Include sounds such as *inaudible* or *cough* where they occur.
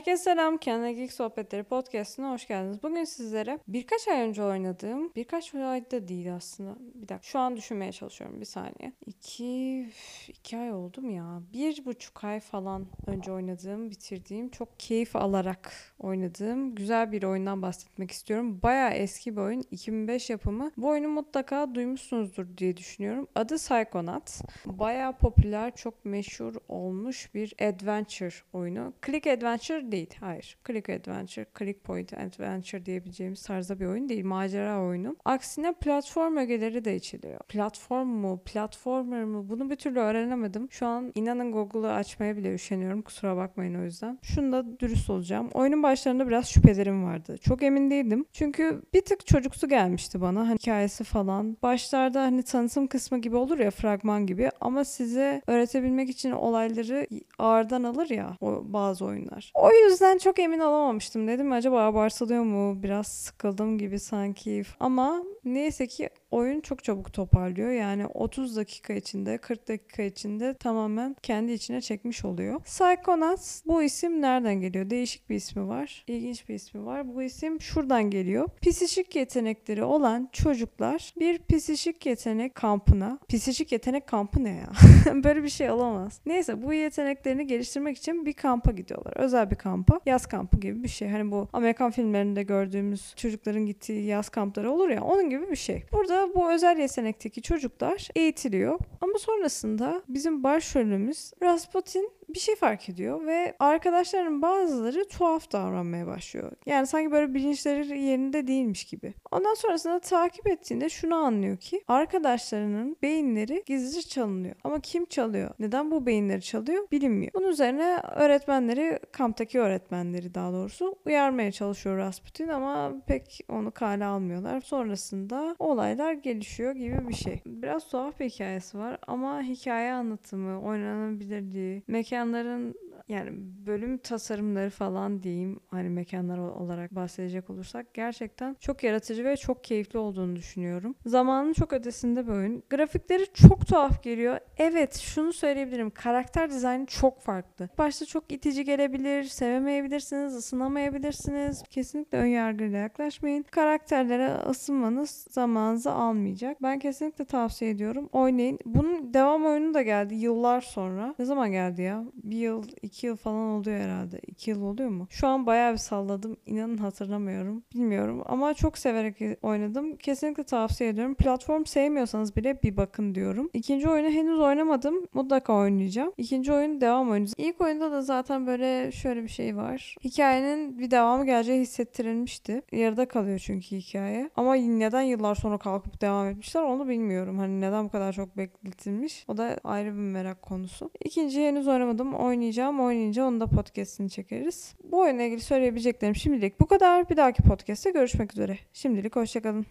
Herkese selam. Kendine Geek Sohbetleri Podcast'ına hoş geldiniz. Bugün sizlere birkaç ay önce oynadığım, birkaç ay da değil aslında. Bir dakika. Şu an düşünmeye çalışıyorum. Bir saniye. İki, iki ay oldu mu ya? Bir buçuk ay falan önce oynadığım, bitirdiğim, çok keyif alarak oynadığım güzel bir oyundan bahsetmek istiyorum. Bayağı eski bir oyun. 2005 yapımı. Bu oyunu mutlaka duymuşsunuzdur diye düşünüyorum. Adı Psychonauts. Bayağı popüler, çok meşhur olmuş bir adventure oyunu. Click Adventure değil. Hayır. Click Adventure, Click Point Adventure diyebileceğimiz tarzda bir oyun değil. Macera oyunu. Aksine platform ögeleri de içeriyor. Platform mu, platformer mı bunu bir türlü öğrenemedim. Şu an inanın Google'ı açmaya bile üşeniyorum. Kusura bakmayın o yüzden. Şunda dürüst olacağım. Oyunun başlarında biraz şüphelerim vardı. Çok emin değildim. Çünkü bir tık çocuksu gelmişti bana. Hani hikayesi falan. Başlarda hani tanıtım kısmı gibi olur ya fragman gibi ama size öğretebilmek için olayları ağırdan alır ya o bazı oyunlar. O yüzden çok emin olamamıştım. Dedim acaba abartılıyor mu? Biraz sıkıldım gibi sanki. Ama neyse ki oyun çok çabuk toparlıyor. Yani 30 dakika içinde, 40 dakika içinde tamamen kendi içine çekmiş oluyor. Psychonauts bu isim nereden geliyor? Değişik bir ismi var. İlginç bir ismi var. Bu isim şuradan geliyor. Psişik yetenekleri olan çocuklar bir psişik yetenek kampına. Psişik yetenek kampı ne ya? *laughs* Böyle bir şey olamaz. Neyse bu yeteneklerini geliştirmek için bir kampa gidiyorlar. Özel bir kampa. Yaz kampı gibi bir şey. Hani bu Amerikan filmlerinde gördüğümüz çocukların gittiği yaz kampları olur ya onun gibi bir şey. Burada bu özel yetenekteki çocuklar eğitiliyor. Ama sonrasında bizim başrolümüz Rasputin bir şey fark ediyor ve arkadaşların bazıları tuhaf davranmaya başlıyor. Yani sanki böyle bilinçleri yerinde değilmiş gibi. Ondan sonrasında takip ettiğinde şunu anlıyor ki arkadaşlarının beyinleri gizlice çalınıyor. Ama kim çalıyor? Neden bu beyinleri çalıyor? Bilinmiyor. Bunun üzerine öğretmenleri, kamptaki öğretmenleri daha doğrusu uyarmaya çalışıyor Rasputin ama pek onu kale almıyorlar. Sonrasında olaylar gelişiyor gibi bir şey. Biraz tuhaf bir hikayesi var ama hikaye anlatımı, oynanabilirliği, mekanların yani bölüm tasarımları falan diyeyim hani mekanlar olarak bahsedecek olursak gerçekten çok yaratıcı ve çok keyifli olduğunu düşünüyorum. Zamanın çok ötesinde bir oyun. Grafikleri çok tuhaf geliyor. Evet şunu söyleyebilirim. Karakter dizaynı çok farklı. Başta çok itici gelebilir, sevemeyebilirsiniz, ısınamayabilirsiniz. Kesinlikle ön yargıyla yaklaşmayın. Karakterlere ısınmanız zamanınızı almayacak. Ben kesinlikle tavsiye ediyorum. Oynayın. Bunun devam oyunu da geldi yıllar sonra. Ne zaman geldi ya? Bir yıl, iki yıl falan oluyor herhalde. İki yıl oluyor mu? Şu an bayağı bir salladım. İnanın hatırlamıyorum. Bilmiyorum ama çok severek oynadım. Kesinlikle tavsiye ediyorum. Platform sevmiyorsanız bile bir bakın diyorum. İkinci oyunu henüz oynamadım. Mutlaka oynayacağım. İkinci oyun devam oyunu. İlk oyunda da zaten böyle şöyle bir şey var. Hikayenin bir devamı geleceği hissettirilmişti. Yarıda kalıyor çünkü hikaye. Ama neden yıllar sonra kalkıp devam etmişler onu bilmiyorum. Hani neden bu kadar çok bekletilmiş. O da ayrı bir merak konusu. İkinciyi henüz oynamadım. Oynayacağım. Oynayınca onu da podcastini çekeriz. Bu oyunla ilgili söyleyebileceklerim şimdilik bu kadar. Bir dahaki podcast'te görüşmek üzere. Şimdilik hoşçakalın.